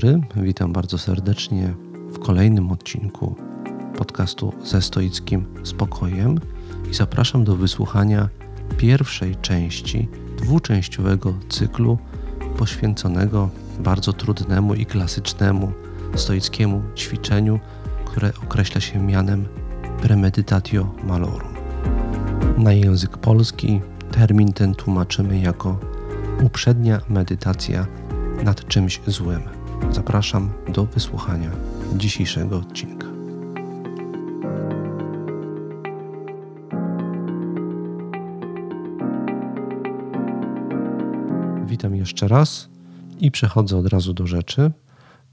dobry, witam bardzo serdecznie w kolejnym odcinku podcastu ze stoickim spokojem i zapraszam do wysłuchania pierwszej części dwuczęściowego cyklu poświęconego bardzo trudnemu i klasycznemu stoickiemu ćwiczeniu, które określa się mianem premedytatio malorum. Na język polski termin ten tłumaczymy jako uprzednia medytacja nad czymś złym. Zapraszam do wysłuchania dzisiejszego odcinka. Witam jeszcze raz i przechodzę od razu do rzeczy.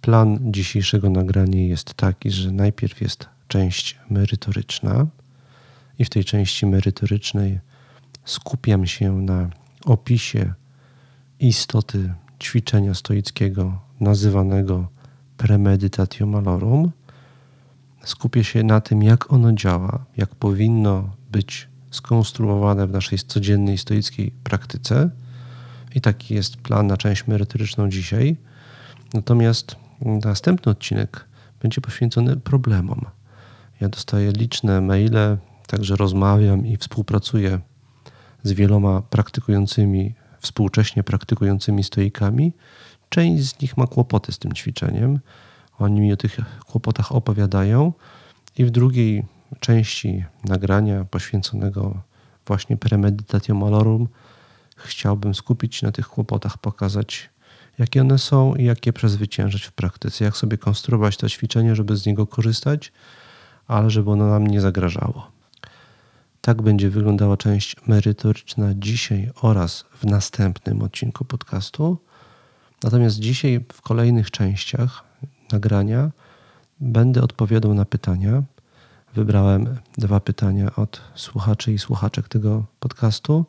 Plan dzisiejszego nagrania jest taki, że najpierw jest część merytoryczna, i w tej części merytorycznej skupiam się na opisie istoty ćwiczenia stoickiego nazywanego premedytatio malorum. Skupię się na tym, jak ono działa, jak powinno być skonstruowane w naszej codziennej stoickiej praktyce. I taki jest plan na część merytoryczną dzisiaj. Natomiast następny odcinek będzie poświęcony problemom. Ja dostaję liczne maile, także rozmawiam i współpracuję z wieloma praktykującymi współcześnie praktykującymi stoikami, część z nich ma kłopoty z tym ćwiczeniem. Oni mi o tych kłopotach opowiadają i w drugiej części nagrania poświęconego właśnie premedytatio malorum chciałbym skupić się na tych kłopotach, pokazać jakie one są i jak je przezwyciężyć w praktyce, jak sobie konstruować to ćwiczenie, żeby z niego korzystać, ale żeby ono nam nie zagrażało. Tak będzie wyglądała część merytoryczna dzisiaj oraz w następnym odcinku podcastu. Natomiast dzisiaj w kolejnych częściach nagrania będę odpowiadał na pytania. Wybrałem dwa pytania od słuchaczy i słuchaczek tego podcastu.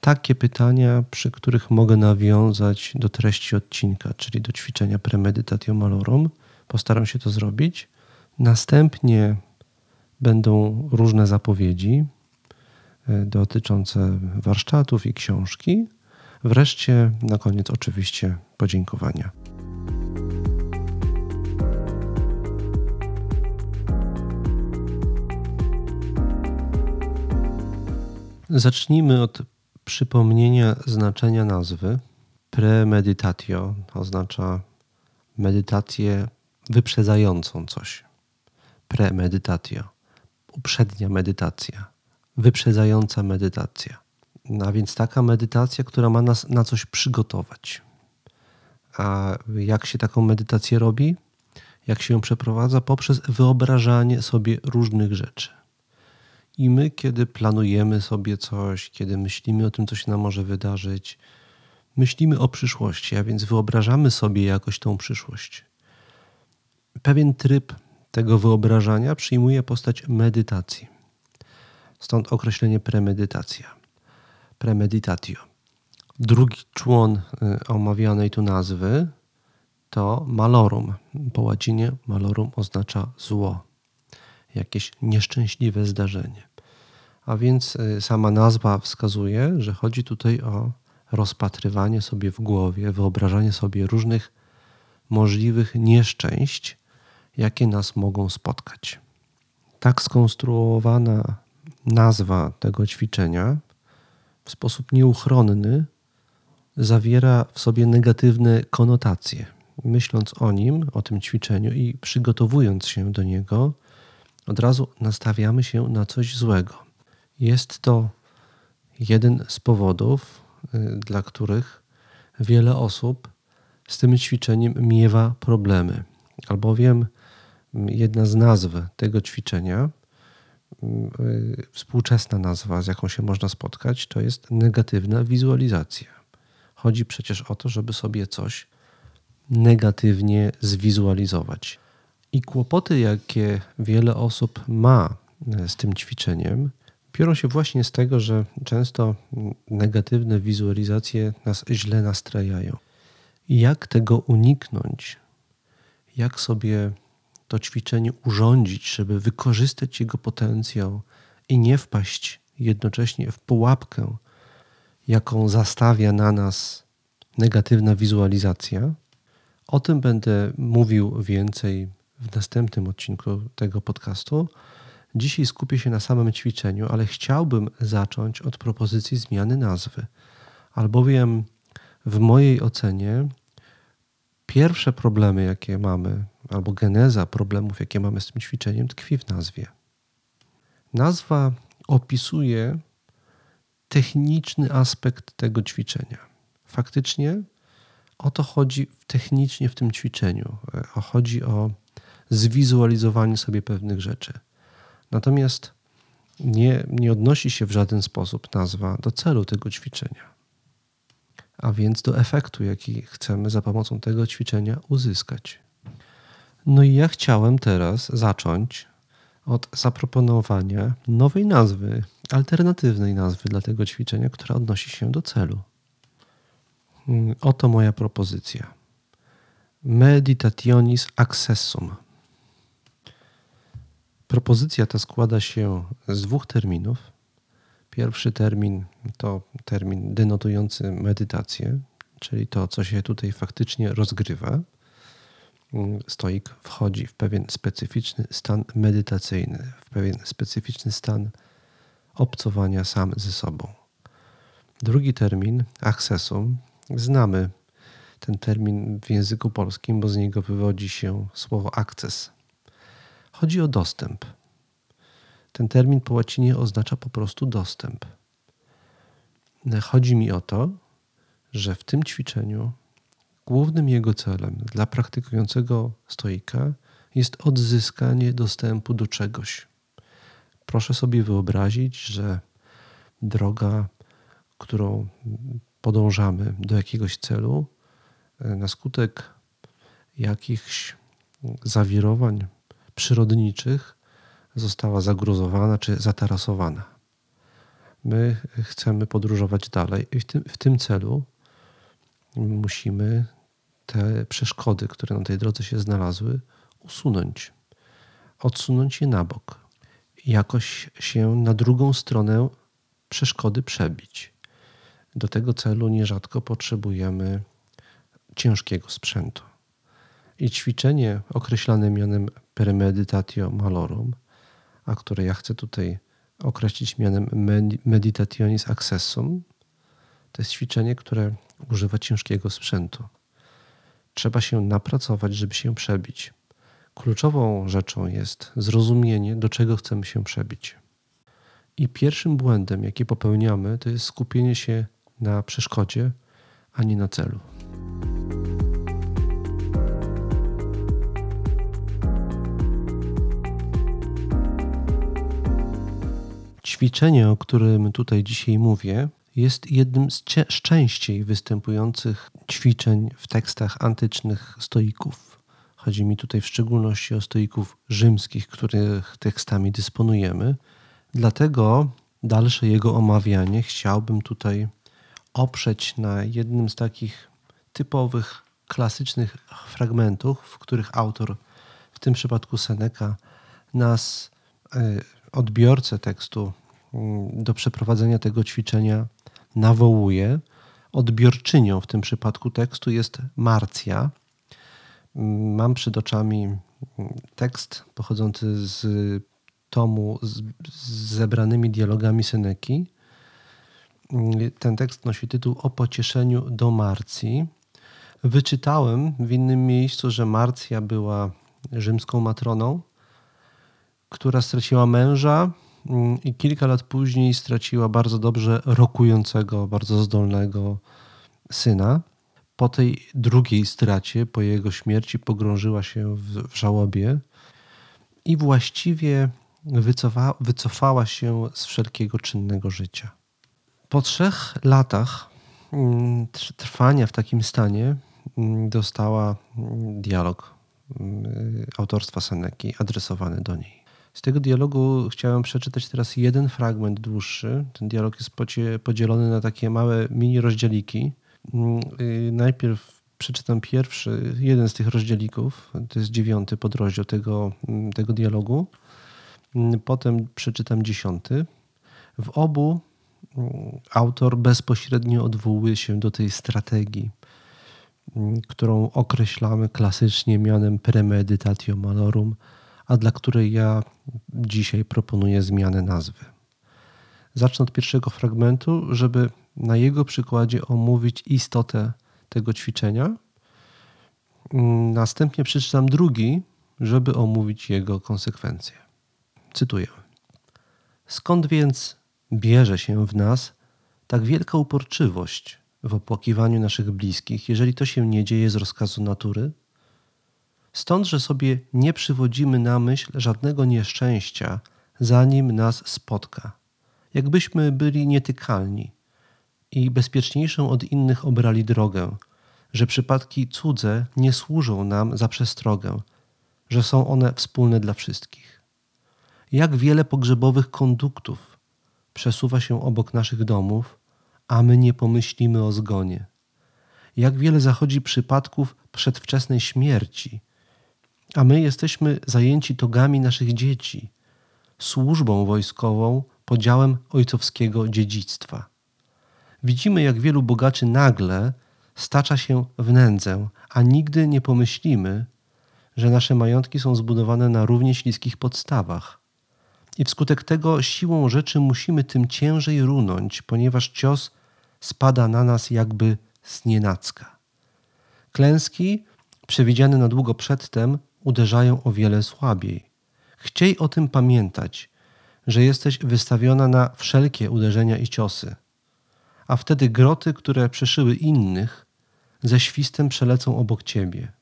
Takie pytania, przy których mogę nawiązać do treści odcinka, czyli do ćwiczenia premedytatio malorum. Postaram się to zrobić. Następnie Będą różne zapowiedzi e, dotyczące warsztatów i książki. Wreszcie na koniec oczywiście podziękowania. Zacznijmy od przypomnienia znaczenia nazwy. Premeditatio oznacza medytację wyprzedzającą coś. Premedytatio uprzednia medytacja, wyprzedzająca medytacja. No, a więc taka medytacja, która ma nas na coś przygotować. A jak się taką medytację robi? Jak się ją przeprowadza? Poprzez wyobrażanie sobie różnych rzeczy. I my, kiedy planujemy sobie coś, kiedy myślimy o tym, co się nam może wydarzyć, myślimy o przyszłości, a więc wyobrażamy sobie jakoś tą przyszłość. Pewien tryb tego wyobrażania przyjmuje postać medytacji. Stąd określenie premedytacja. Premeditatio. Drugi człon y, omawianej tu nazwy to malorum. Po łacinie malorum oznacza zło, jakieś nieszczęśliwe zdarzenie. A więc y, sama nazwa wskazuje, że chodzi tutaj o rozpatrywanie sobie w głowie, wyobrażanie sobie różnych możliwych nieszczęść, jakie nas mogą spotkać. Tak skonstruowana nazwa tego ćwiczenia w sposób nieuchronny zawiera w sobie negatywne konotacje. Myśląc o nim, o tym ćwiczeniu i przygotowując się do niego, od razu nastawiamy się na coś złego. Jest to jeden z powodów, y, dla których wiele osób z tym ćwiczeniem miewa problemy, albowiem jedna z nazw tego ćwiczenia, współczesna nazwa, z jaką się można spotkać, to jest negatywna wizualizacja. Chodzi przecież o to, żeby sobie coś negatywnie zwizualizować. I kłopoty, jakie wiele osób ma y, z tym ćwiczeniem, biorą się właśnie z tego, że często negatywne wizualizacje nas źle nastrajają. Jak tego uniknąć? Jak sobie to ćwiczenie urządzić, żeby wykorzystać jego potencjał i nie wpaść jednocześnie w pułapkę, jaką zastawia na nas negatywna wizualizacja, O tym będę mówił więcej w następnym odcinku tego podcastu. Dzisiaj skupię się na samym ćwiczeniu, ale chciałbym zacząć od propozycji zmiany nazwy, albowiem w mojej ocenie pierwsze problemy, jakie mamy, albo geneza problemów, jakie mamy z tym ćwiczeniem, tkwi w nazwie. Nazwa opisuje techniczny aspekt tego ćwiczenia. Faktycznie o to chodzi technicznie w tym ćwiczeniu. Chodzi o zwizualizowanie sobie pewnych rzeczy. Natomiast nie, nie odnosi się w żaden sposób nazwa do celu tego ćwiczenia, a więc do efektu, jaki chcemy za pomocą tego ćwiczenia uzyskać. No i ja chciałem teraz zacząć od zaproponowania nowej nazwy, alternatywnej nazwy dla tego ćwiczenia, która odnosi się do celu. Mm, oto moja propozycja. Meditationis accessum. Propozycja ta składa się z dwóch terminów. Pierwszy termin to termin denotujący medytację, czyli to, co się tutaj faktycznie rozgrywa. Stoik wchodzi w pewien specyficzny stan medytacyjny, w pewien specyficzny stan obcowania sam ze sobą. Drugi termin, accessum, znamy ten termin w języku polskim, bo z niego wywodzi się słowo akces. Chodzi o dostęp. Ten termin po łacinie oznacza po prostu dostęp. Chodzi mi o to, że w tym ćwiczeniu głównym jego celem dla praktykującego stoika jest odzyskanie dostępu do czegoś. Proszę sobie wyobrazić, że droga, którą podążamy do jakiegoś celu, na skutek jakichś zawirowań przyrodniczych została zagruzowana czy zatarasowana. My chcemy podróżować dalej i w tym, w tym celu musimy te przeszkody, które na tej drodze się znalazły, usunąć, odsunąć je na bok, jakoś się na drugą stronę przeszkody przebić. Do tego celu nierzadko potrzebujemy ciężkiego sprzętu. I ćwiczenie określane mianem premeditatio malorum, a które ja chcę tutaj określić mianem meditationis accessum, to jest ćwiczenie, które używa ciężkiego sprzętu. Trzeba się napracować, żeby się przebić. Kluczową rzeczą jest zrozumienie, do czego chcemy się przebić. I pierwszym błędem, jaki popełniamy, to jest skupienie się na przeszkodzie, a nie na celu. Ćwiczenie, o którym tutaj dzisiaj mówię, jest jednym z, częściej występujących ćwiczeń w tekstach antycznych stoików. Chodzi mi tutaj w szczególności o stoików rzymskich, których tekstami dysponujemy. Dlatego dalsze jego omawianie chciałbym tutaj oprzeć na jednym z takich typowych, klasycznych fragmentów, w których autor, w tym przypadku Seneca, nas, e, odbiorcę tekstu, mm, do przeprowadzenia tego ćwiczenia nawołuje. Odbiorczynią w tym przypadku tekstu jest Marcja. Mam przed oczami tekst pochodzący z tomu z, z zebranymi dialogami Seneki. Ten tekst nosi tytuł O pocieszeniu do Marcji. Wyczytałem w innym miejscu, że Marcja była rzymską matroną, która straciła męża i kilka lat później straciła bardzo dobrze rokującego, bardzo zdolnego syna. Po tej drugiej stracie, po jego śmierci, pogrążyła się w, w żałobie i właściwie wycofa, wycofała się z wszelkiego czynnego życia. Po trzech latach mm, trwania w takim stanie mm, dostała mm, dialog autorstwa Seneki adresowany do niej. Z tego dialogu chciałem przeczytać teraz jeden fragment dłuższy. Ten dialog jest podzielony na takie małe mini rozdzieliki. Y, najpierw przeczytam pierwszy, jeden z tych rozdzielików, to jest dziewiąty podrozdział tego, tego dialogu. Potem przeczytam dziesiąty. W obu autor bezpośrednio odwołuje się do tej strategii którą określamy klasycznie mianem premeditatio malorum, a dla której ja dzisiaj proponuję zmianę nazwy. Zacznę od pierwszego fragmentu, żeby na jego przykładzie omówić istotę tego ćwiczenia. Następnie przeczytam drugi, żeby omówić jego konsekwencje. Cytuję. Skąd więc bierze się w nas tak wielka uporczywość w opłakiwaniu naszych bliskich, jeżeli to się nie dzieje z rozkazu natury? Stąd, że sobie nie przywodzimy na myśl żadnego nieszczęścia, zanim nas spotka. Jakbyśmy byli nietykalni i bezpieczniejszą od innych obrali drogę, że przypadki cudze nie służą nam za przestrogę, że są one wspólne dla wszystkich. Jak wiele pogrzebowych konduktów przesuwa się obok naszych domów, a my nie pomyślimy o zgonie. Jak wiele zachodzi przypadków przedwczesnej śmierci, a my jesteśmy zajęci togami naszych dzieci, służbą wojskową, podziałem ojcowskiego dziedzictwa. Widzimy, jak wielu bogaczy nagle stacza się w nędzę, a nigdy nie pomyślimy, że nasze majątki są zbudowane na równie śliskich podstawach. I wskutek tego siłą rzeczy musimy tym ciężej runąć, ponieważ cios spada na nas jakby z nienacka. Klęski, przewidziane na długo przedtem, uderzają o wiele słabiej. Chciej o tym pamiętać, że jesteś wystawiona na wszelkie uderzenia i ciosy, a wtedy groty, które przeszyły innych, ze świstem przelecą obok ciebie.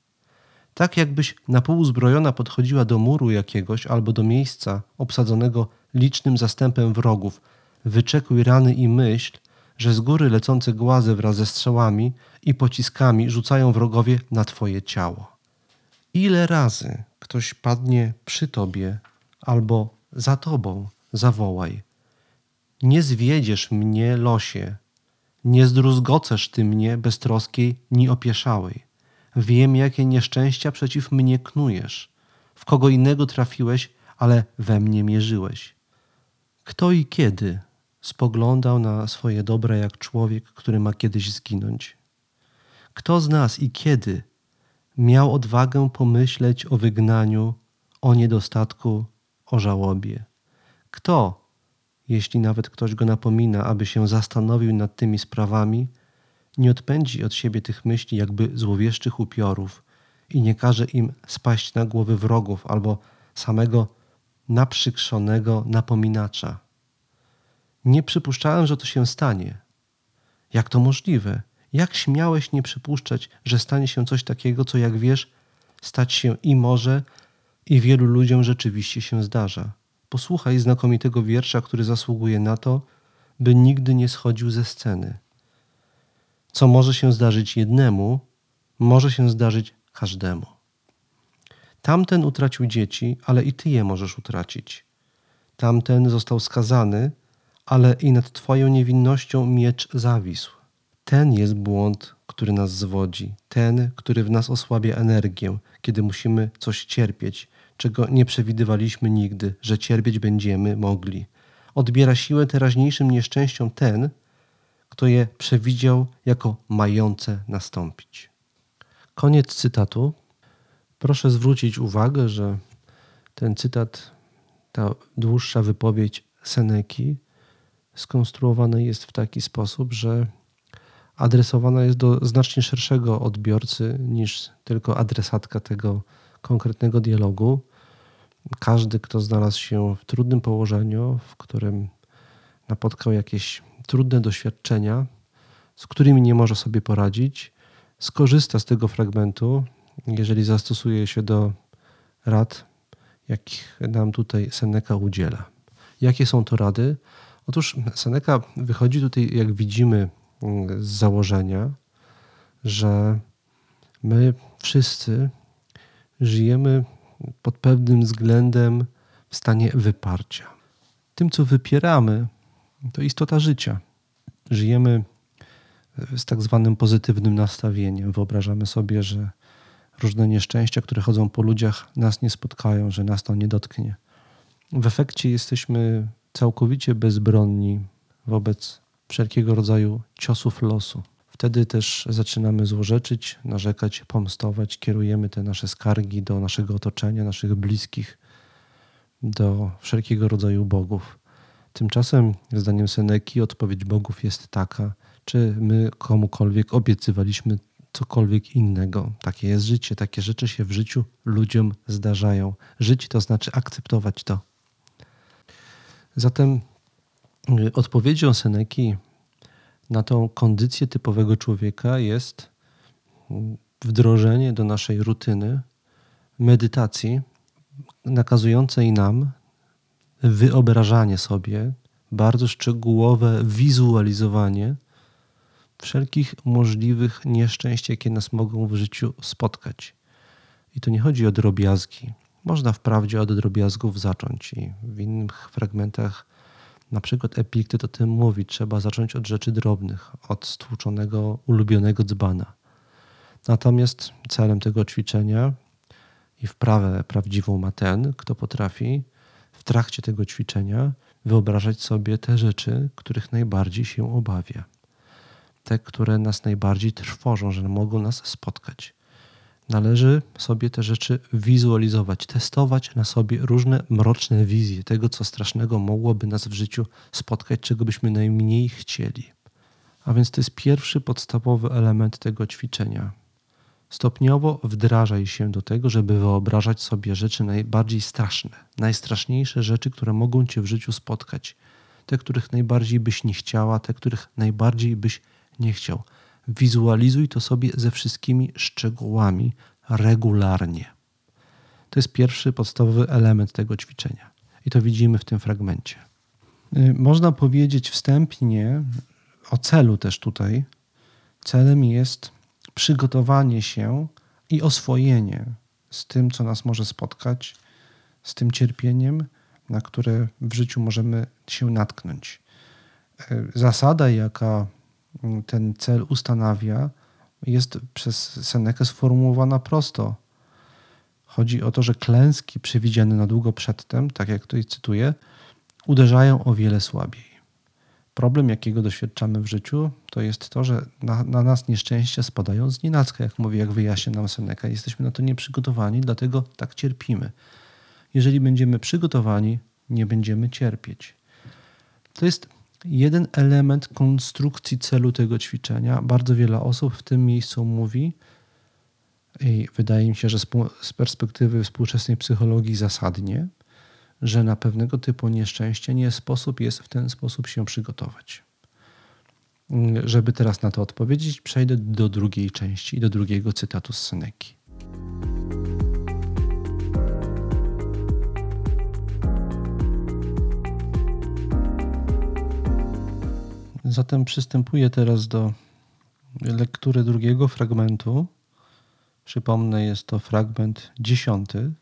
Tak jakbyś na pół uzbrojona podchodziła do muru jakiegoś albo do miejsca obsadzonego licznym zastępem wrogów, wyczekuj rany i myśl, że z góry lecące głazy wraz ze strzałami i pociskami rzucają wrogowie na twoje ciało. Ile razy ktoś padnie przy tobie albo za tobą, zawołaj. Nie zwiedziesz mnie, losie, nie zdruzgocesz ty mnie beztroskiej ni opieszałej. Wiem, jakie nieszczęścia przeciw mnie knujesz. W kogo innego trafiłeś, ale we mnie mierzyłeś. Kto i kiedy spoglądał na swoje dobre jak człowiek, który ma kiedyś zginąć? Kto z nas i kiedy miał odwagę pomyśleć o wygnaniu, o niedostatku, o żałobie? Kto, jeśli nawet ktoś go napomina, aby się zastanowił nad tymi sprawami, nie odpędzi od siebie tych myśli jakby złowieszczych upiorów i nie każe im spaść na głowy wrogów albo samego naprzykrzonego napominacza. Nie przypuszczałem, że to się stanie. Jak to możliwe? Jak śmiałeś nie przypuszczać, że stanie się coś takiego, co jak wiesz, stać się i może, i wielu ludziom rzeczywiście się zdarza? Posłuchaj znakomitego wiersza, który zasługuje na to, by nigdy nie schodził ze sceny. Co może się zdarzyć jednemu, może się zdarzyć każdemu. Tamten utracił dzieci, ale i ty je możesz utracić. Tamten został skazany, ale i nad Twoją niewinnością miecz zawisł. Ten jest błąd, który nas zwodzi, ten, który w nas osłabia energię, kiedy musimy coś cierpieć, czego nie przewidywaliśmy nigdy, że cierpieć będziemy mogli. Odbiera siłę teraźniejszym nieszczęściom ten, kto je przewidział jako mające nastąpić. Koniec cytatu. Proszę zwrócić uwagę, że ten cytat, ta dłuższa wypowiedź Seneki skonstruowana jest w taki sposób, że adresowana jest do znacznie szerszego odbiorcy niż tylko adresatka tego konkretnego dialogu. Każdy, kto znalazł się w trudnym położeniu, w którym napotkał jakieś trudne doświadczenia, z którymi nie może sobie poradzić, skorzysta z tego fragmentu, jeżeli zastosuje się do rad, jakich nam tutaj Seneca udziela. Jakie są to rady? Otóż Seneca wychodzi tutaj, jak widzimy, z założenia, że my wszyscy żyjemy pod pewnym względem w stanie wyparcia. Tym, co wypieramy, to istota życia. Żyjemy z tak zwanym pozytywnym nastawieniem. Wyobrażamy sobie, że różne nieszczęścia, które chodzą po ludziach, nas nie spotkają, że nas to nie dotknie. W efekcie jesteśmy całkowicie bezbronni wobec wszelkiego rodzaju ciosów losu. Wtedy też zaczynamy złorzeczyć, narzekać, pomstować, kierujemy te nasze skargi do naszego otoczenia, naszych bliskich, do wszelkiego rodzaju bogów. Tymczasem, zdaniem Seneki, odpowiedź bogów jest taka, czy my komukolwiek obiecywaliśmy cokolwiek innego. Takie jest życie, takie rzeczy się w życiu ludziom zdarzają. Żyć to znaczy akceptować to. Zatem odpowiedzią Seneki na tą kondycję typowego człowieka jest wdrożenie do naszej rutyny medytacji nakazującej nam wyobrażanie sobie, bardzo szczegółowe wizualizowanie wszelkich możliwych nieszczęść, jakie nas mogą w życiu spotkać. I to nie chodzi o drobiazgi. Można wprawdzie od drobiazgów zacząć i w innych fragmentach, na przykład Epiktet o tym mówi, trzeba zacząć od rzeczy drobnych, od stłuczonego, ulubionego dzbana. Natomiast celem tego ćwiczenia i wprawę prawdziwą ma ten, kto potrafi w trakcie tego ćwiczenia wyobrażać sobie te rzeczy, których najbardziej się obawia. Te, które nas najbardziej trwożą, że mogą nas spotkać. Należy sobie te rzeczy wizualizować, testować na sobie różne mroczne wizje tego, co strasznego mogłoby nas w życiu spotkać, czego byśmy najmniej chcieli. A więc to jest pierwszy podstawowy element tego ćwiczenia. Stopniowo wdrażaj się do tego, żeby wyobrażać sobie rzeczy najbardziej straszne, najstraszniejsze rzeczy, które mogą cię w życiu spotkać. Te, których najbardziej byś nie chciała, te, których najbardziej byś nie chciał. Wizualizuj to sobie ze wszystkimi szczegółami regularnie. To jest pierwszy podstawowy element tego ćwiczenia. I to widzimy w tym fragmencie. Y, można powiedzieć wstępnie o celu też tutaj. Celem jest przygotowanie się i oswojenie z tym, co nas może spotkać, z tym cierpieniem, na które w życiu możemy się natknąć. E, zasada, jaka ten cel ustanawia, jest przez Senekę sformułowana prosto. Chodzi o to, że klęski przewidziane na długo przedtem, tak jak tutaj cytuję, uderzają o wiele słabiej. Problem, jakiego doświadczamy w życiu, to jest to, że na, na nas nieszczęścia spadają z nienacka, jak mówi, jak wyjaśnia nam Seneca. Jesteśmy na to nieprzygotowani, dlatego tak cierpimy. Jeżeli będziemy przygotowani, nie będziemy cierpieć. To jest jeden element konstrukcji celu tego ćwiczenia. Bardzo wiele osób w tym miejscu mówi, i wydaje mi się, że z perspektywy współczesnej psychologii zasadnie, że na pewnego typu nieszczęście nie sposób jest w ten sposób się przygotować. Żeby teraz na to odpowiedzieć, przejdę do drugiej części i do drugiego cytatu z Seneki. Zatem przystępuję teraz do lektury drugiego fragmentu. Przypomnę, jest to fragment dziesiąty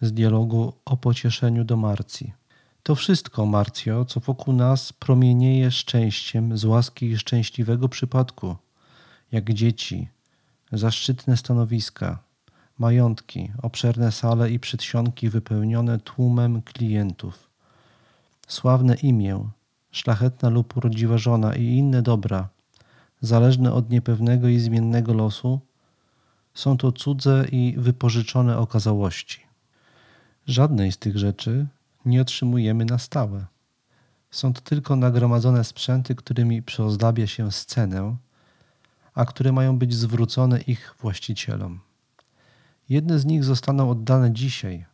z dialogu o pocieszeniu do Marcji. To wszystko, Marcjo, co wokół nas promienieje szczęściem z łaski i szczęśliwego przypadku, jak dzieci, zaszczytne stanowiska, majątki, obszerne sale i przedsionki wypełnione tłumem klientów, sławne imię, szlachetna lub urodziwa żona i inne dobra, zależne od niepewnego i zmiennego losu, są to cudze i wypożyczone okazałości. Żadnej z tych rzeczy nie otrzymujemy na stałe. Są to tylko nagromadzone sprzęty, którymi przyozdabia się scenę, a które mają być zwrócone ich właścicielom. Jedne z nich zostaną oddane dzisiaj,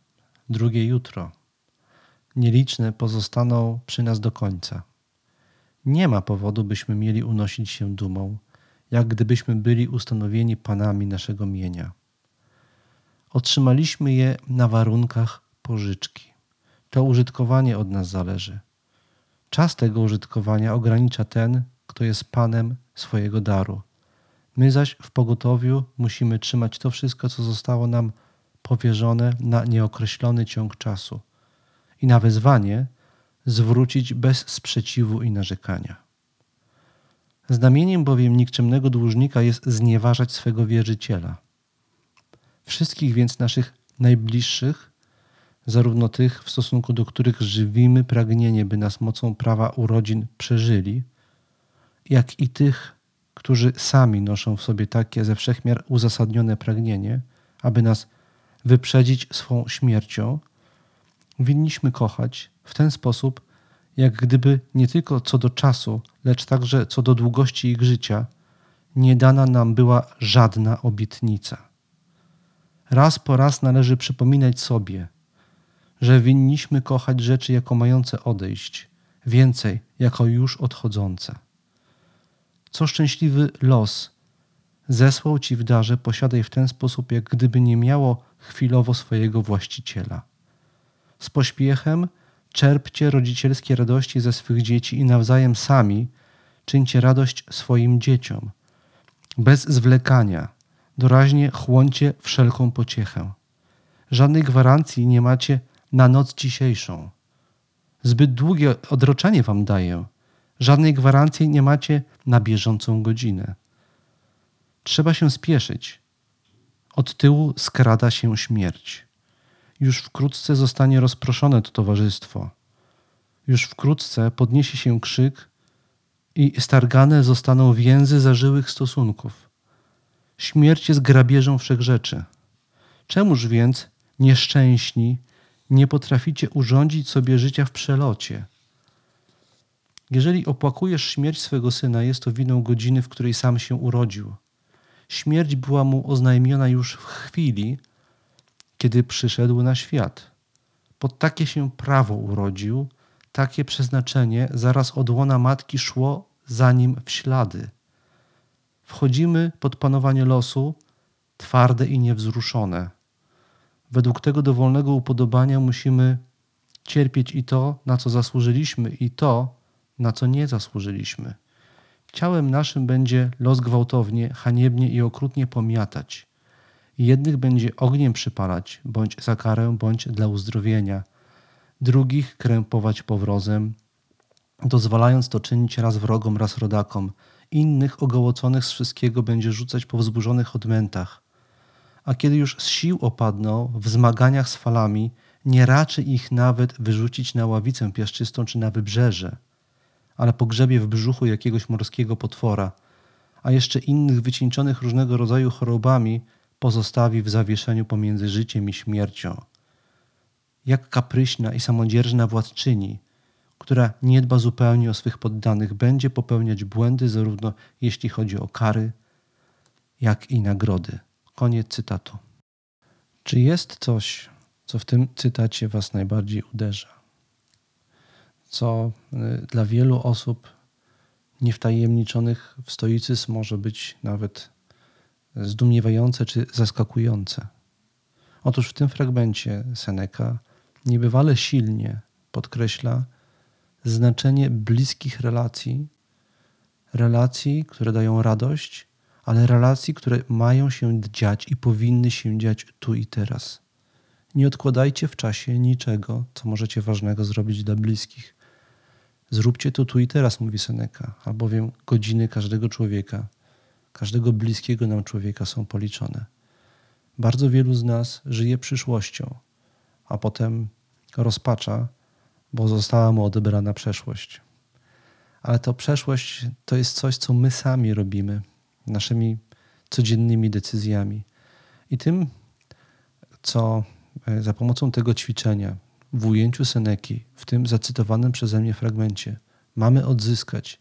drugie jutro. Nieliczne pozostaną przy nas do końca. Nie ma powodu, byśmy mieli unosić się dumą, jak gdybyśmy byli ustanowieni panami naszego mienia. Otrzymaliśmy je na warunkach pożyczki. To użytkowanie od nas zależy. Czas tego użytkowania ogranicza ten, kto jest panem swojego daru. My zaś w pogotowiu musimy trzymać to wszystko, co zostało nam powierzone na nieokreślony ciąg czasu i na wezwanie zwrócić bez sprzeciwu i narzekania. Znamieniem bowiem nikczemnego dłużnika jest znieważać swego wierzyciela. Wszystkich więc naszych najbliższych zarówno tych, w stosunku do których żywimy pragnienie, by nas mocą prawa urodzin przeżyli, jak i tych, którzy sami noszą w sobie takie ze wszechmiar uzasadnione pragnienie, aby nas wyprzedzić swą śmiercią, winniśmy kochać w ten sposób, jak gdyby nie tylko co do czasu, lecz także co do długości ich życia, nie dana nam była żadna obietnica. Raz po raz należy przypominać sobie, że winniśmy kochać rzeczy jako mające odejść, więcej jako już odchodzące. Co szczęśliwy los zesłał ci w darze, posiadaj w ten sposób, jak gdyby nie miało chwilowo swojego właściciela. Z pośpiechem czerpcie rodzicielskie radości ze swych dzieci i nawzajem sami czyńcie radość swoim dzieciom. Bez zwlekania, doraźnie chłoncie wszelką pociechę. Żadnej gwarancji nie macie na noc dzisiejszą. Zbyt długie odroczenie wam daję. Żadnej gwarancji nie macie na bieżącą godzinę. Trzeba się spieszyć. Od tyłu skrada się śmierć. Już wkrótce zostanie rozproszone to towarzystwo. Już wkrótce podniesie się krzyk i stargane zostaną więzy zażyłych stosunków. Śmierć jest grabieżą wszechrzeczy. Czemuż więc nieszczęśni nie potraficie urządzić sobie życia w przelocie? Jeżeli opłakujesz śmierć swego syna, jest to winą godziny, w której sam się urodził. Śmierć była mu oznajmiona już w chwili, kiedy przyszedł na świat. Pod takie się prawo urodził, takie przeznaczenie zaraz od łona matki szło za nim w ślady. Wchodzimy pod panowanie losu, twarde i niewzruszone. Według tego dowolnego upodobania musimy cierpieć i to, na co zasłużyliśmy, i to, na co nie zasłużyliśmy. Ciałem naszym będzie los gwałtownie, haniebnie i okrutnie pomiatać. Jednych będzie ogniem przypalać, bądź za karę, bądź dla uzdrowienia. Drugich krępować powrozem, dozwalając to czynić raz wrogom, raz rodakom. Innych ogołoconych z wszystkiego będzie rzucać po wzburzonych odmętach. A kiedy już z sił opadną w zmaganiach z falami, nie raczy ich nawet wyrzucić na ławicę piaszczystą czy na wybrzeże ale pogrzebie w brzuchu jakiegoś morskiego potwora, a jeszcze innych wycieńczonych różnego rodzaju chorobami pozostawi w zawieszeniu pomiędzy życiem i śmiercią. Jak kapryśna i samodzierżna władczyni, która nie dba zupełnie o swych poddanych, będzie popełniać błędy zarówno jeśli chodzi o kary, jak i nagrody. Koniec cytatu. Czy jest coś, co w tym cytacie Was najbardziej uderza? co y, dla wielu osób niewtajemniczonych w stoicyzm może być nawet zdumiewające czy zaskakujące. Otóż w tym fragmencie Seneca niebywale silnie podkreśla znaczenie bliskich relacji, relacji, które dają radość, ale relacji, które mają się dziać i powinny się dziać tu i teraz. Nie odkładajcie w czasie niczego, co możecie ważnego zrobić dla bliskich. Zróbcie to tu i teraz, mówi Seneca, albowiem godziny każdego człowieka, każdego bliskiego nam człowieka są policzone. Bardzo wielu z nas żyje przyszłością, a potem rozpacza, bo została mu odebrana przeszłość. Ale to przeszłość to jest coś, co my sami robimy naszymi codziennymi decyzjami. I tym, co e, za pomocą tego ćwiczenia, w ujęciu Seneki, w tym zacytowanym przeze mnie fragmencie, mamy odzyskać,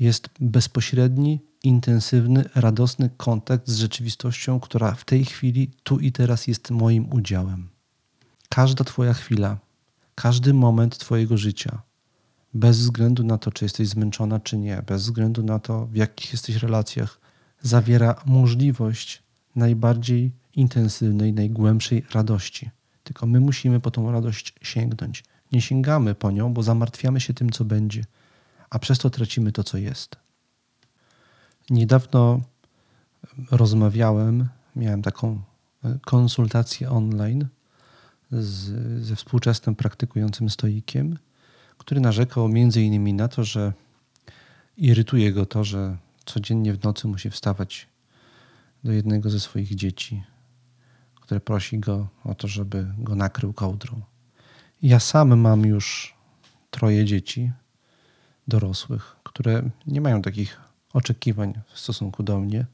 jest bezpośredni, intensywny, radosny kontakt z rzeczywistością, która w tej chwili, tu i teraz jest moim udziałem. Każda Twoja chwila, każdy moment Twojego życia, bez względu na to, czy jesteś zmęczona, czy nie, bez względu na to, w jakich jesteś relacjach, zawiera możliwość najbardziej intensywnej, najgłębszej radości. Tylko my musimy po tą radość sięgnąć. Nie sięgamy po nią, bo zamartwiamy się tym, co będzie, a przez to tracimy to, co jest. Niedawno rozmawiałem, miałem taką e, konsultację online z, ze współczesnym praktykującym stoikiem, który narzekał między innymi na to, że irytuje go to, że codziennie w nocy musi wstawać do jednego ze swoich dzieci który prosi go o to, żeby go nakrył kołdrą. Ja sam mam już troje dzieci dorosłych, które nie mają takich oczekiwań w stosunku do mnie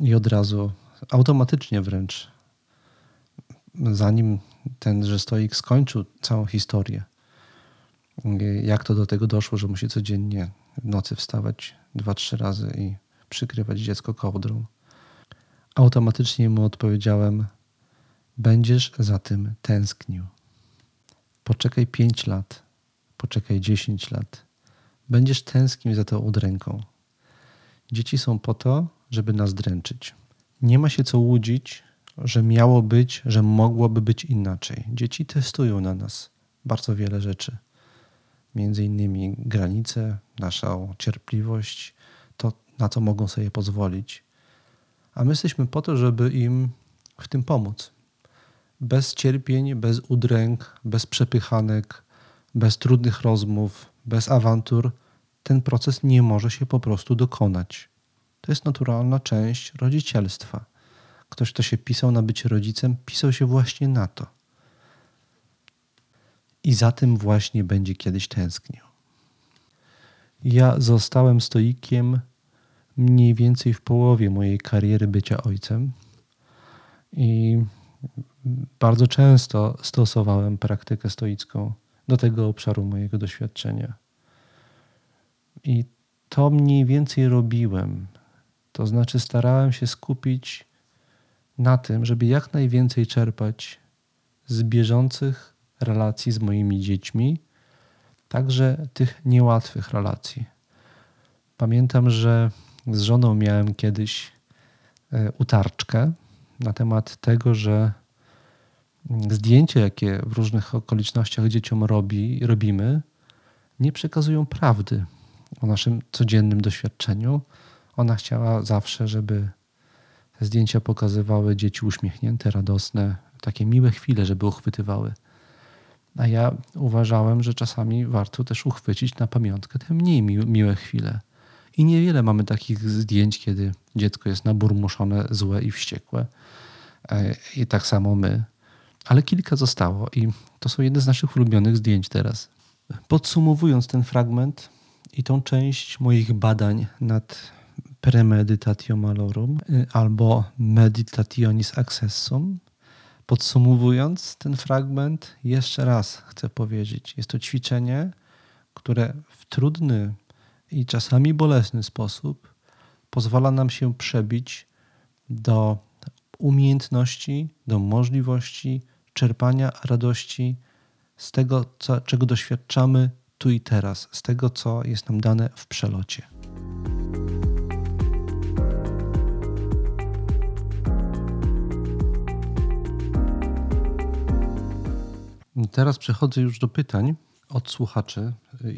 i od razu, automatycznie wręcz, zanim tenże stoik skończył całą historię, jak to do tego doszło, że musi codziennie w nocy wstawać dwa, trzy razy i przykrywać dziecko kołdrą. Automatycznie mu odpowiedziałem: Będziesz za tym tęsknił. Poczekaj pięć lat, poczekaj dziesięć lat. Będziesz tęsknił za tą udręką. Dzieci są po to, żeby nas dręczyć. Nie ma się co łudzić, że miało być, że mogłoby być inaczej. Dzieci testują na nas bardzo wiele rzeczy. Między innymi granice, naszą cierpliwość, to na co mogą sobie pozwolić. A my jesteśmy po to, żeby im w tym pomóc. Bez cierpień, bez udręk, bez przepychanek, bez trudnych rozmów, bez awantur ten proces nie może się po prostu dokonać. To jest naturalna część rodzicielstwa. Ktoś, kto się pisał na bycie rodzicem, pisał się właśnie na to. I za tym właśnie będzie kiedyś tęsknił. Ja zostałem stoikiem mniej więcej w połowie mojej kariery bycia ojcem i bardzo często stosowałem praktykę stoicką do tego obszaru mojego doświadczenia. I to mniej więcej robiłem. To znaczy, starałem się skupić na tym, żeby jak najwięcej czerpać z bieżących relacji z moimi dziećmi, także tych niełatwych relacji. Pamiętam, że z żoną miałem kiedyś e, utarczkę na temat tego, że zdjęcia, jakie w różnych okolicznościach dzieciom robi, robimy, nie przekazują prawdy o naszym codziennym doświadczeniu. Ona chciała zawsze, żeby te zdjęcia pokazywały dzieci uśmiechnięte, radosne, takie miłe chwile, żeby uchwytywały. A ja uważałem, że czasami warto też uchwycić na pamiątkę te mniej miłe chwile. I niewiele mamy takich zdjęć, kiedy dziecko jest naburmuszone, złe i wściekłe. E, I tak samo my. Ale kilka zostało i to są jedne z naszych ulubionych zdjęć teraz. Podsumowując ten fragment i tą część moich badań nad premeditatio malorum y, albo meditationis accessum, podsumowując ten fragment, jeszcze raz chcę powiedzieć, jest to ćwiczenie, które w trudny i czasami bolesny sposób pozwala nam się przebić do umiejętności, do możliwości czerpania radości z tego, co, czego doświadczamy tu i teraz, z tego, co jest nam dane w przelocie. Teraz przechodzę już do pytań od słuchaczy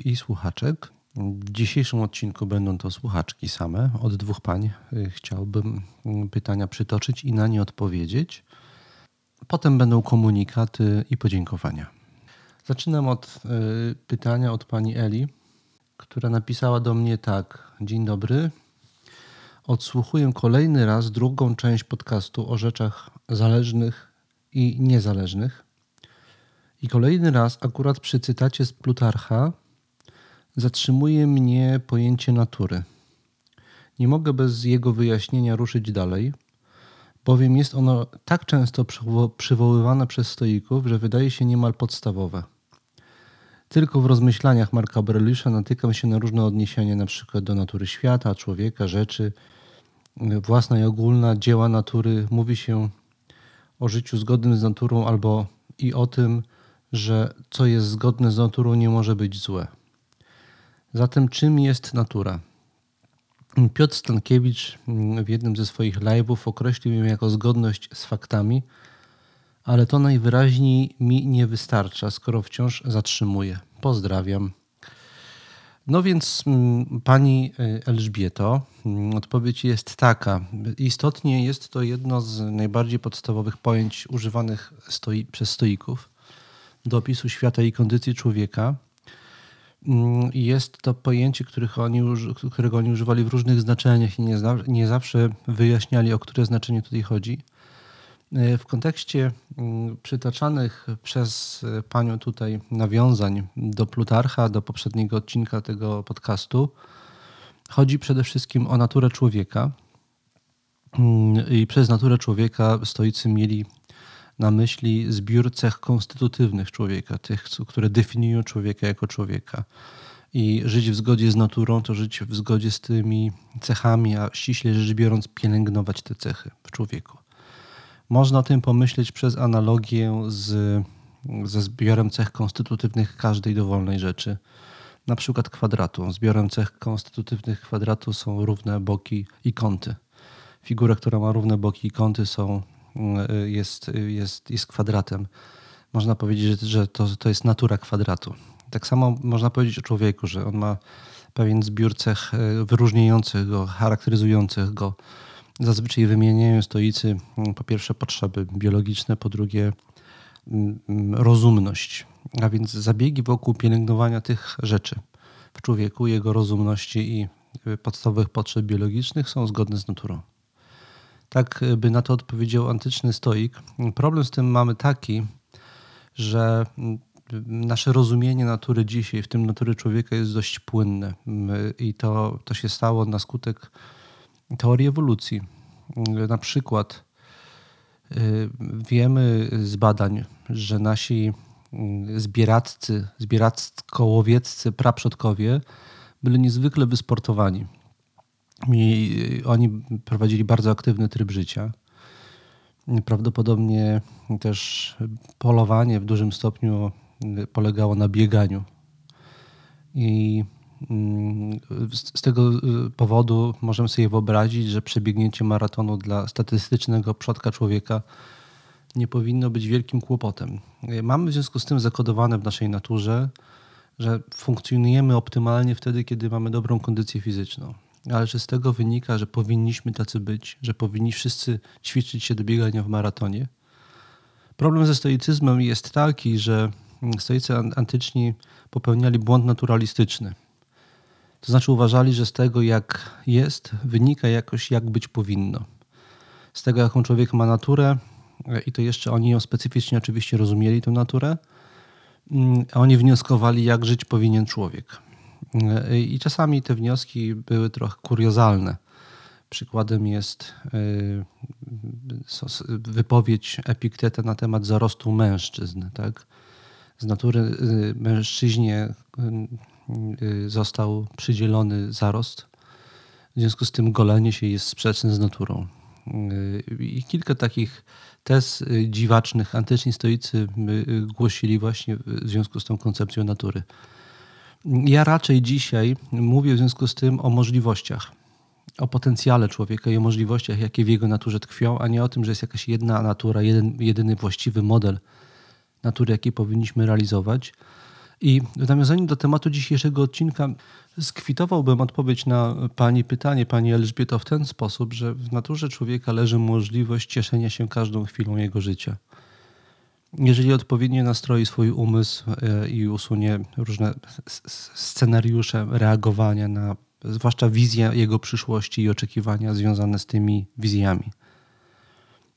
i słuchaczek. W dzisiejszym odcinku będą to słuchaczki same. Od dwóch pań chciałbym pytania przytoczyć i na nie odpowiedzieć. Potem będą komunikaty i podziękowania. Zaczynam od y, pytania od pani Eli, która napisała do mnie tak: Dzień dobry. Odsłuchuję kolejny raz drugą część podcastu o rzeczach zależnych i niezależnych. I kolejny raz, akurat przy cytacie z Plutarcha, zatrzymuje mnie pojęcie natury. Nie mogę bez jego wyjaśnienia ruszyć dalej, bowiem jest ono tak często przywoływane przez stoików, że wydaje się niemal podstawowe. Tylko w rozmyślaniach Marka Aureliusza natykam się na różne odniesienia, przykład do natury świata, człowieka, rzeczy, własna i ogólna, dzieła natury. Mówi się o życiu zgodnym z naturą albo i o tym, że co jest zgodne z naturą nie może być złe. Zatem czym jest natura? Piotr Stankiewicz w jednym ze swoich live'ów określił ją jako zgodność z faktami, ale to najwyraźniej mi nie wystarcza, skoro wciąż zatrzymuję. Pozdrawiam. No więc mm, pani y, Elżbieto, mm, odpowiedź jest taka. Istotnie jest to jedno z najbardziej podstawowych pojęć używanych stoi, przez stoików do opisu świata i kondycji człowieka. Mm, jest to pojęcie, oni, którego oni używali w różnych znaczeniach i nie, nie zawsze wyjaśniali, o które znaczenie tutaj chodzi. E, w kontekście mm, przytaczanych przez panią tutaj nawiązań do Plutarcha, do poprzedniego odcinka tego podcastu, Chodzi przede wszystkim o naturę człowieka. Mm, I przez naturę człowieka stoicy mieli na myśli zbiór cech konstytutywnych człowieka, tych, które definiują człowieka jako człowieka. I żyć w zgodzie z naturą to żyć w zgodzie z tymi cechami, a ściśle rzecz biorąc, pielęgnować te cechy w człowieku. Można o tym pomyśleć przez analogię z, ze zbiorem cech konstytutywnych każdej dowolnej rzeczy. Na przykład kwadratu. Zbiorem cech konstytutywnych kwadratu są równe boki i kąty. Figura, która ma równe boki i kąty są, jest, jest, jest kwadratem. Można powiedzieć, że to, to jest natura kwadratu. Tak samo można powiedzieć o człowieku, że on ma pewien zbiór cech e, wyróżniających go, charakteryzujących go. Zazwyczaj wymieniają stoicy mm, po pierwsze potrzeby biologiczne, po drugie mm, mm, rozumność, a więc zabiegi wokół pielęgnowania tych rzeczy w człowieku, jego rozumności i y, podstawowych potrzeb biologicznych są zgodne z naturą. Tak y, by na to odpowiedział antyczny stoik. Problem z tym mamy taki, że nasze rozumienie natury dzisiaj, w tym natury człowieka, jest dość płynne. I to, to się stało na skutek teorii ewolucji. Na przykład y, wiemy z badań, że nasi y, zbieraccy, zbieracko-łowieccy praprzodkowie byli niezwykle wysportowani. I oni prowadzili bardzo aktywny tryb życia. Prawdopodobnie też polowanie w dużym stopniu polegało na bieganiu. I z tego y, powodu możemy sobie wyobrazić, że przebiegnięcie maratonu dla statystycznego przodka człowieka nie powinno być wielkim kłopotem. Mamy w związku z tym zakodowane w naszej naturze, że funkcjonujemy optymalnie wtedy, kiedy mamy dobrą kondycję fizyczną. Ale czy z tego wynika, że powinniśmy tacy być, że powinni wszyscy ćwiczyć się do biegania w maratonie? Problem ze stoicyzmem jest taki, że stoicy antyczni popełniali błąd naturalistyczny. To znaczy uważali, że z tego jak jest, wynika jakoś jak być powinno. Z tego jaką człowiek ma naturę e, i to jeszcze oni ją specyficznie oczywiście rozumieli, tę naturę, mm, a oni wnioskowali jak żyć powinien człowiek. E, I czasami te wnioski były trochę kuriozalne. Przykładem jest e, wypowiedź Epikteta na temat zarostu mężczyzn. Tak? z natury mężczyźnie został przydzielony zarost. W związku z tym golenie się jest sprzeczne z naturą. I kilka takich tez dziwacznych antyczni stoicy głosili właśnie w związku z tą koncepcją natury. Ja raczej dzisiaj mówię w związku z tym o możliwościach, o potencjale człowieka i o możliwościach, jakie w jego naturze tkwią, a nie o tym, że jest jakaś jedna natura, jeden, jedyny właściwy model natury, jakie powinniśmy realizować. I w nawiązaniu do tematu dzisiejszego odcinka skwitowałbym odpowiedź na Pani pytanie, Pani Elżbieto, w ten sposób, że w naturze człowieka leży możliwość cieszenia się każdą chwilą jego życia. Jeżeli odpowiednio nastroi swój umysł e, i usunie różne scenariusze reagowania na zwłaszcza wizję jego przyszłości i oczekiwania związane z tymi wizjami.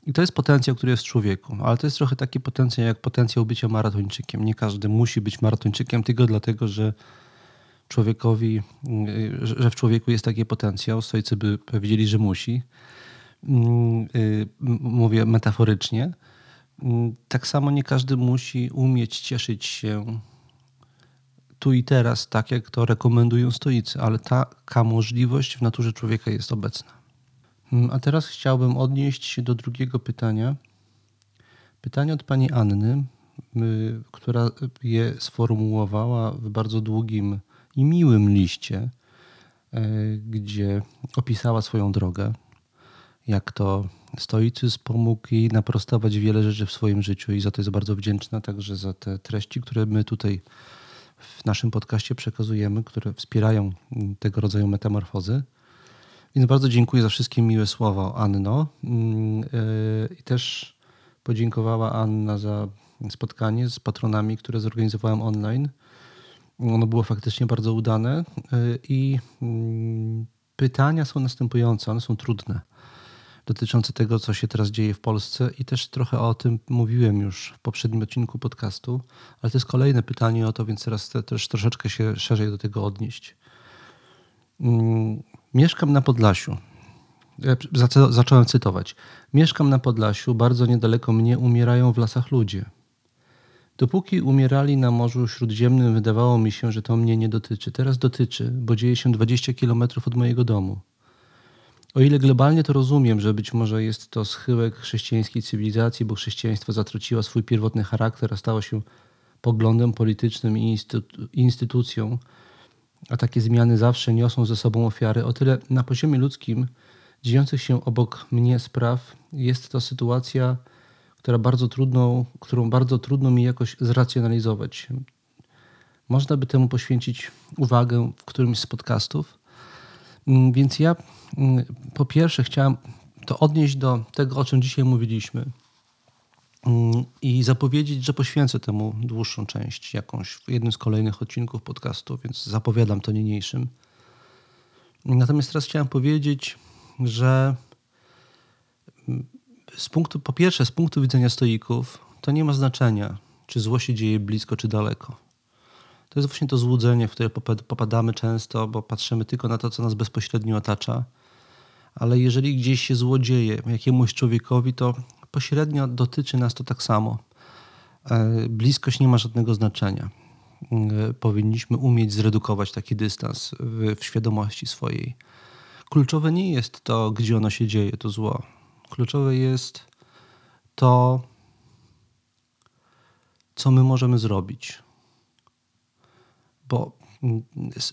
I to jest potencjał, który jest w człowieku, ale to jest trochę taki potencjał jak potencjał bycia maratończykiem. Nie każdy musi być maratończykiem tylko dlatego, że człowiekowi, że w człowieku jest taki potencjał. Stoicy by powiedzieli, że musi. Mm, y, mówię metaforycznie. Mm, tak samo nie każdy musi umieć cieszyć się tu i teraz, tak jak to rekomendują stoicy, ale taka możliwość w naturze człowieka jest obecna. Mm, a teraz chciałbym odnieść się do drugiego pytania. Pytanie od pani Anny, która je sformułowała w bardzo długim i miłym liście, e, gdzie opisała swoją drogę, jak to stoicyzm pomógł jej naprostować wiele rzeczy w swoim życiu i za to jest bardzo wdzięczna także za te treści, które my tutaj w naszym podcaście przekazujemy, które wspierają tego rodzaju metamorfozy. Więc bardzo dziękuję za wszystkie miłe słowa, Anno. Mm, e, I też podziękowała Anna za spotkanie z patronami, które zorganizowałem online. Ono było faktycznie bardzo udane e, i mm, pytania są następujące, one są trudne, dotyczące tego, co się teraz dzieje w Polsce i też trochę o tym mówiłem już w poprzednim odcinku podcastu, ale to jest kolejne pytanie o to, więc teraz też troszeczkę się szerzej do tego odnieść. Mieszkam na Podlasiu. Zacząłem cytować. Mieszkam na Podlasiu, bardzo niedaleko mnie umierają w lasach ludzie. Dopóki umierali na Morzu Śródziemnym, wydawało mi się, że to mnie nie dotyczy. Teraz dotyczy, bo dzieje się 20 kilometrów od mojego domu. O ile globalnie to rozumiem, że być może jest to schyłek chrześcijańskiej cywilizacji, bo chrześcijaństwo zatraciło swój pierwotny charakter, a stało się poglądem politycznym i instytucją, a takie zmiany zawsze niosą ze sobą ofiary, o tyle na poziomie ludzkim dziejących się obok mnie spraw jest to sytuacja, która bardzo trudną, którą bardzo trudno mi jakoś zracjonalizować. Można by temu poświęcić uwagę w którymś z podcastów. Mm, więc ja mm, po pierwsze chciałem to odnieść do tego, o czym dzisiaj mówiliśmy i zapowiedzieć, że poświęcę temu dłuższą część jakąś w jednym z kolejnych odcinków podcastu, więc zapowiadam to niniejszym. Natomiast teraz chciałem powiedzieć, że z punktu, po pierwsze, z punktu widzenia stoików, to nie ma znaczenia, czy zło się dzieje blisko, czy daleko. To jest właśnie to złudzenie, w które popadamy często, bo patrzymy tylko na to, co nas bezpośrednio otacza. Ale jeżeli gdzieś się zło dzieje jakiemuś człowiekowi, to pośrednio dotyczy nas to tak samo. E, bliskość nie ma żadnego znaczenia. E, powinniśmy umieć zredukować taki dystans w, w świadomości swojej. Kluczowe nie jest to, gdzie ono się dzieje, to zło. Kluczowe jest to, co my możemy zrobić. Bo mm,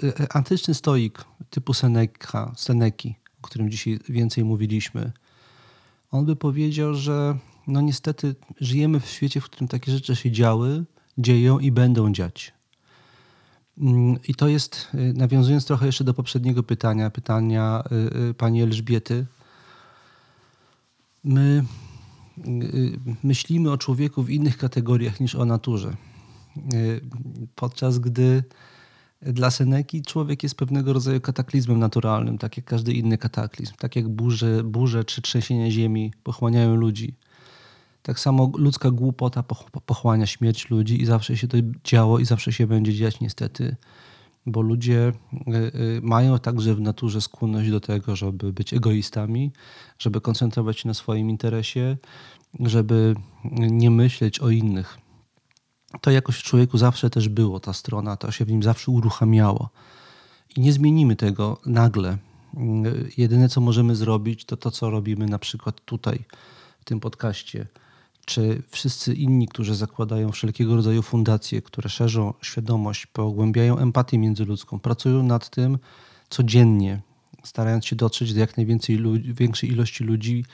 e, antyczny stoik typu Seneca, Seneki, o którym dzisiaj więcej mówiliśmy, on by powiedział, że no niestety żyjemy w świecie, w którym takie rzeczy się działy, dzieją i będą dziać. Mm, I to jest, y, nawiązując trochę jeszcze do poprzedniego pytania, pytania y, y, pani Elżbiety, my myślimy o człowieku w innych kategoriach niż o naturze. Podczas gdy dla Seneki człowiek jest pewnego rodzaju kataklizmem naturalnym, tak jak każdy inny kataklizm. Tak jak burze, burze czy trzęsienia ziemi pochłaniają ludzi. Tak samo ludzka głupota pochłania śmierć ludzi i zawsze się to działo i zawsze się będzie dziać niestety, bo ludzie y, y, mają także w naturze skłonność do tego, żeby być egoistami, żeby koncentrować się na swoim interesie, żeby nie myśleć o innych. To jakoś w człowieku zawsze też było, ta strona, to się w nim zawsze uruchamiało. I nie zmienimy tego nagle. Y, jedyne, co możemy zrobić, to to, co robimy na przykład tutaj, w tym podcaście czy wszyscy inni, którzy zakładają wszelkiego rodzaju fundacje, które szerzą świadomość, pogłębiają empatię międzyludzką, pracują nad tym codziennie, starając się dotrzeć do jak najwięcej ludzi, większej ilości ludzi,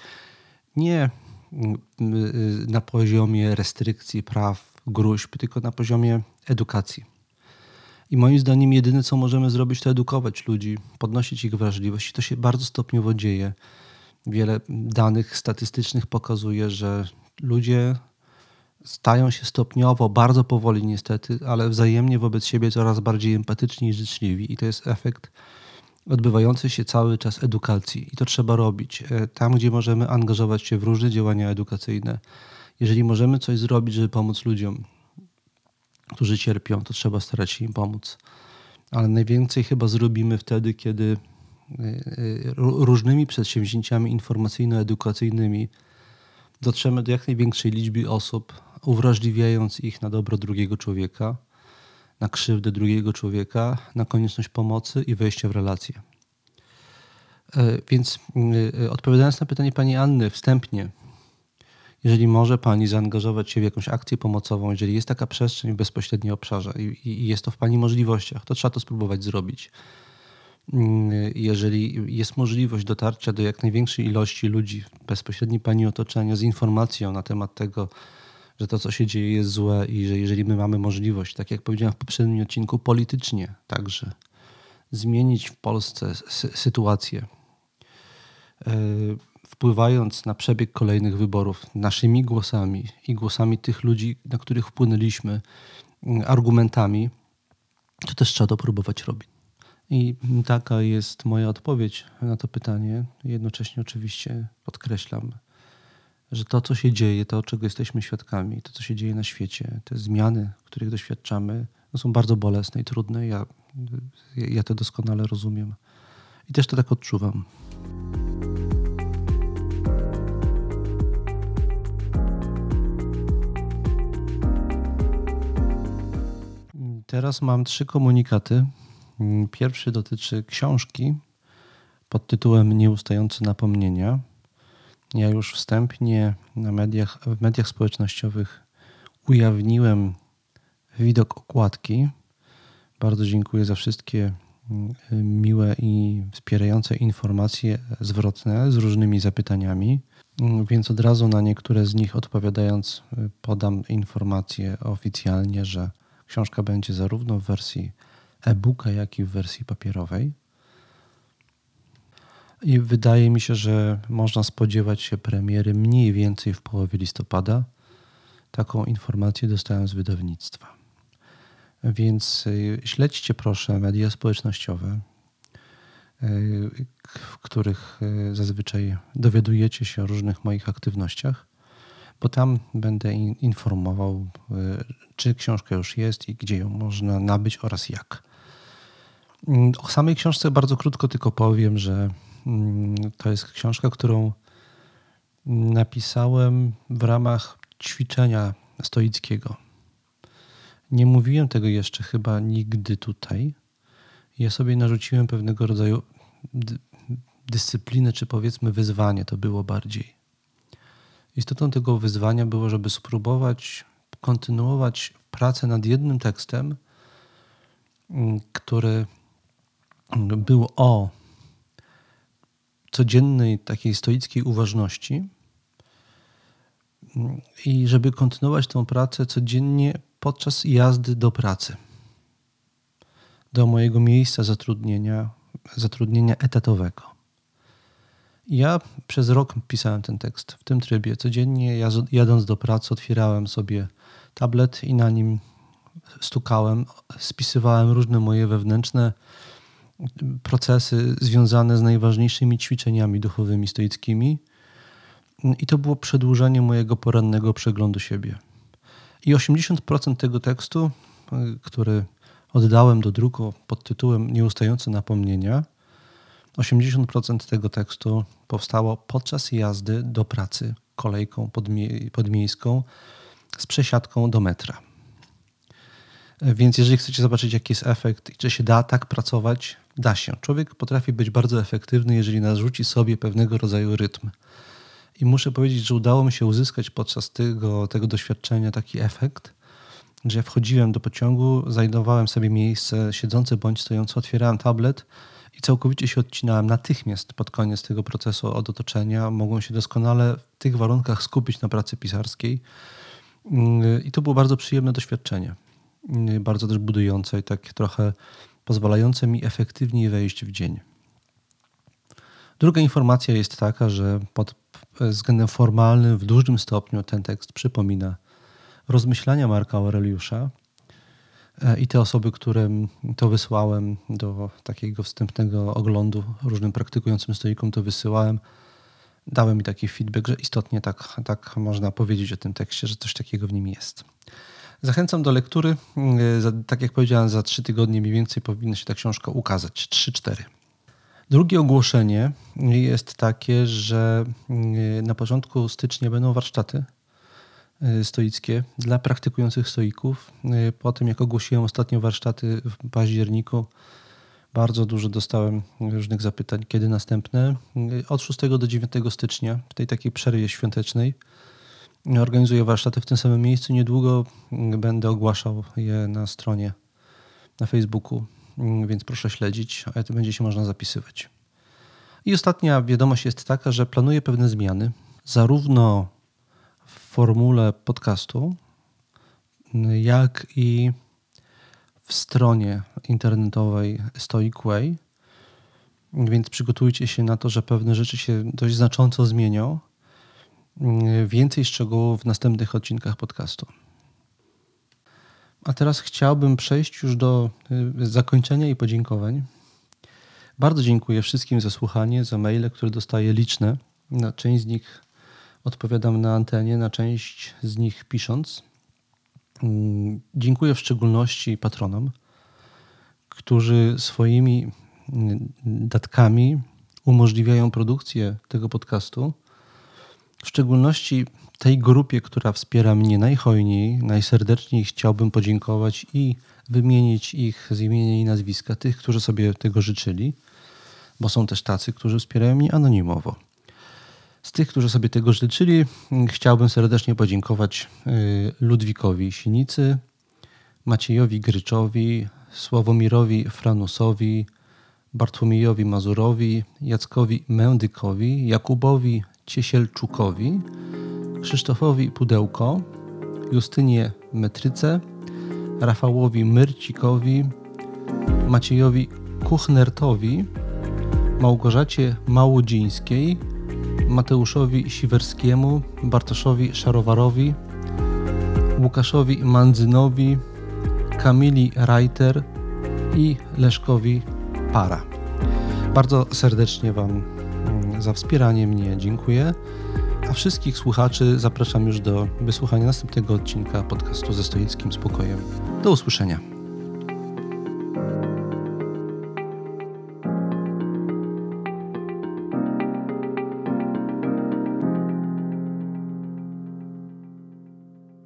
nie mm, y, na poziomie restrykcji, praw, gruźb, tylko na poziomie edukacji. I moim zdaniem jedyne, co możemy zrobić, to edukować ludzi, podnosić ich wrażliwość. I to się bardzo stopniowo dzieje. Wiele danych statystycznych pokazuje, że ludzie stają się stopniowo, bardzo powoli niestety, ale wzajemnie wobec siebie coraz bardziej empatyczni i życzliwi. I to jest efekt odbywający się cały czas edukacji. I to trzeba robić. E, tam, gdzie możemy angażować się w różne działania edukacyjne. Jeżeli możemy coś zrobić, żeby pomóc ludziom, którzy cierpią, to trzeba starać się im pomóc. Ale najwięcej chyba zrobimy wtedy, kiedy e, e, różnymi przedsięwzięciami informacyjno-edukacyjnymi dotrzemy do jak największej liczby osób, uwrażliwiając ich na dobro drugiego człowieka, na krzywdę drugiego człowieka, na konieczność pomocy i wejścia w relacje. E, więc e, odpowiadając na pytanie pani Anny wstępnie, jeżeli może pani zaangażować się w jakąś akcję pomocową, jeżeli jest taka przestrzeń w bezpośrednim obszarze i, i jest to w pani możliwościach, to trzeba to spróbować zrobić. Mm, jeżeli jest możliwość dotarcia do jak największej ilości ludzi w bezpośrednim Pani otoczeniu z informacją na temat tego, że to, co się dzieje, jest złe i że jeżeli my mamy możliwość, tak jak powiedziałem w poprzednim odcinku, politycznie także zmienić w Polsce sytuację, e, wpływając na przebieg kolejnych wyborów naszymi głosami i głosami tych ludzi, na których wpłynęliśmy, mm, argumentami, to też trzeba to próbować robić. I taka jest moja odpowiedź na to pytanie. Jednocześnie oczywiście podkreślam, że to, co się dzieje, to, czego jesteśmy świadkami, to, co się dzieje na świecie, te zmiany, których doświadczamy, no są bardzo bolesne i trudne. Ja, ja to doskonale rozumiem. I też to tak odczuwam. Teraz mam trzy komunikaty. Pierwszy dotyczy książki pod tytułem Nieustające napomnienia. Ja już wstępnie na mediach, w mediach społecznościowych ujawniłem widok okładki. Bardzo dziękuję za wszystkie mm, miłe i wspierające informacje zwrotne z różnymi zapytaniami. Mm, więc od razu na niektóre z nich odpowiadając, y, podam informację oficjalnie, że książka będzie zarówno w wersji e-booka, jak i w wersji papierowej. I wydaje mi się, że można spodziewać się premiery mniej więcej w połowie listopada. Taką informację dostałem z wydawnictwa. Więc y, śledźcie proszę media społecznościowe, y, w których y, zazwyczaj dowiadujecie się o różnych moich aktywnościach, bo tam będę informował, czy książka już jest i gdzie ją można nabyć oraz jak. Mm, o samej książce bardzo krótko tylko powiem, że mm, to jest książka, którą napisałem w ramach ćwiczenia stoickiego. Nie mówiłem tego jeszcze chyba nigdy tutaj. Ja sobie narzuciłem pewnego rodzaju dyscyplinę, czy powiedzmy wyzwanie to było bardziej. Istotą tego wyzwania było, żeby spróbować kontynuować pracę nad jednym tekstem, mm, który był o codziennej takiej stoickiej uważności mm, i żeby kontynuować tę pracę codziennie podczas jazdy do pracy, do mojego miejsca zatrudnienia, zatrudnienia etatowego. Ja przez rok pisałem ten tekst w tym trybie. Codziennie jadąc do pracy otwierałem sobie tablet i na nim stukałem, spisywałem różne moje wewnętrzne procesy związane z najważniejszymi ćwiczeniami duchowymi, stoickimi. I to było przedłużenie mojego porannego przeglądu siebie. I 80% tego tekstu, który oddałem do druku pod tytułem Nieustające napomnienia, 80% tego tekstu powstało podczas jazdy do pracy kolejką podmie podmiejską z przesiadką do metra. Więc jeżeli chcecie zobaczyć, jaki jest efekt i czy się da tak pracować, da się. Człowiek potrafi być bardzo efektywny, jeżeli narzuci sobie pewnego rodzaju rytm. I muszę powiedzieć, że udało mi się uzyskać podczas tego, tego doświadczenia taki efekt, że ja wchodziłem do pociągu, znajdowałem sobie miejsce siedzące bądź stojące, otwierałem tablet i całkowicie się odcinałem natychmiast pod koniec tego procesu od otoczenia. Mogłem się doskonale w tych warunkach skupić na pracy pisarskiej. I to było bardzo przyjemne doświadczenie. Bardzo też budujące i tak trochę pozwalające mi efektywniej wejść w dzień. Druga informacja jest taka, że pod względem formalnym w dużym stopniu ten tekst przypomina rozmyślania Marka Aureliusza i te osoby, którym to wysłałem do takiego wstępnego oglądu różnym praktykującym stoikom, to wysyłałem, dały mi taki feedback, że istotnie tak, tak można powiedzieć o tym tekście, że coś takiego w nim jest. Zachęcam do lektury. E, tak jak powiedziałem, za trzy tygodnie mniej więcej powinna się ta książka ukazać. 3-4. Drugie ogłoszenie jest takie, że mm, na początku stycznia będą warsztaty stoickie dla praktykujących stoików. Y, po tym, jak ogłosiłem ostatnio warsztaty w październiku, bardzo dużo dostałem różnych zapytań, kiedy następne. Y, od 6 do 9 stycznia, w tej takiej przerwie świątecznej, organizuję warsztaty w tym samym miejscu. Niedługo będę ogłaszał je na stronie na Facebooku więc proszę śledzić, a to będzie się można zapisywać. I ostatnia wiadomość jest taka, że planuję pewne zmiany, zarówno formule podcastu, jak i w stronie internetowej Stoic Way. Więc przygotujcie się na to, że pewne rzeczy się dość znacząco zmienią. Więcej szczegółów w następnych odcinkach podcastu. A teraz chciałbym przejść już do y, zakończenia i podziękowań. Bardzo dziękuję wszystkim za słuchanie, za maile, które dostaję liczne. Na część z nich odpowiadam na antenie, na część z nich pisząc. Mm, dziękuję w szczególności patronom, którzy swoimi datkami umożliwiają produkcję tego podcastu. W szczególności tej grupie, która wspiera mnie najhojniej, najserdeczniej chciałbym podziękować i wymienić ich z imienia i nazwiska, tych, którzy sobie tego życzyli, bo są też tacy, którzy wspierają mnie anonimowo. Z tych, którzy sobie tego życzyli, chciałbym serdecznie podziękować y, Ludwikowi Sinicy, Maciejowi Gryczowi, Sławomirowi Franusowi, Bartłomiejowi Mazurowi, Jackowi Mędykowi, Jakubowi Ciesielczukowi, Krzysztofowi Pudełko, Justynie Metryce, Rafałowi Myrcikowi, Maciejowi Kuchnertowi, Małgorzacie Małodzińskiej, Mateuszowi Siwerskiemu, Bartoszowi Szarowarowi, Łukaszowi Mandzynowi, Kamili Reiter i Leszkowi Para. Bardzo serdecznie Wam mm, za wspieranie mnie dziękuję. A wszystkich słuchaczy zapraszam już do wysłuchania następnego odcinka podcastu ze stoickim spokojem. Do usłyszenia.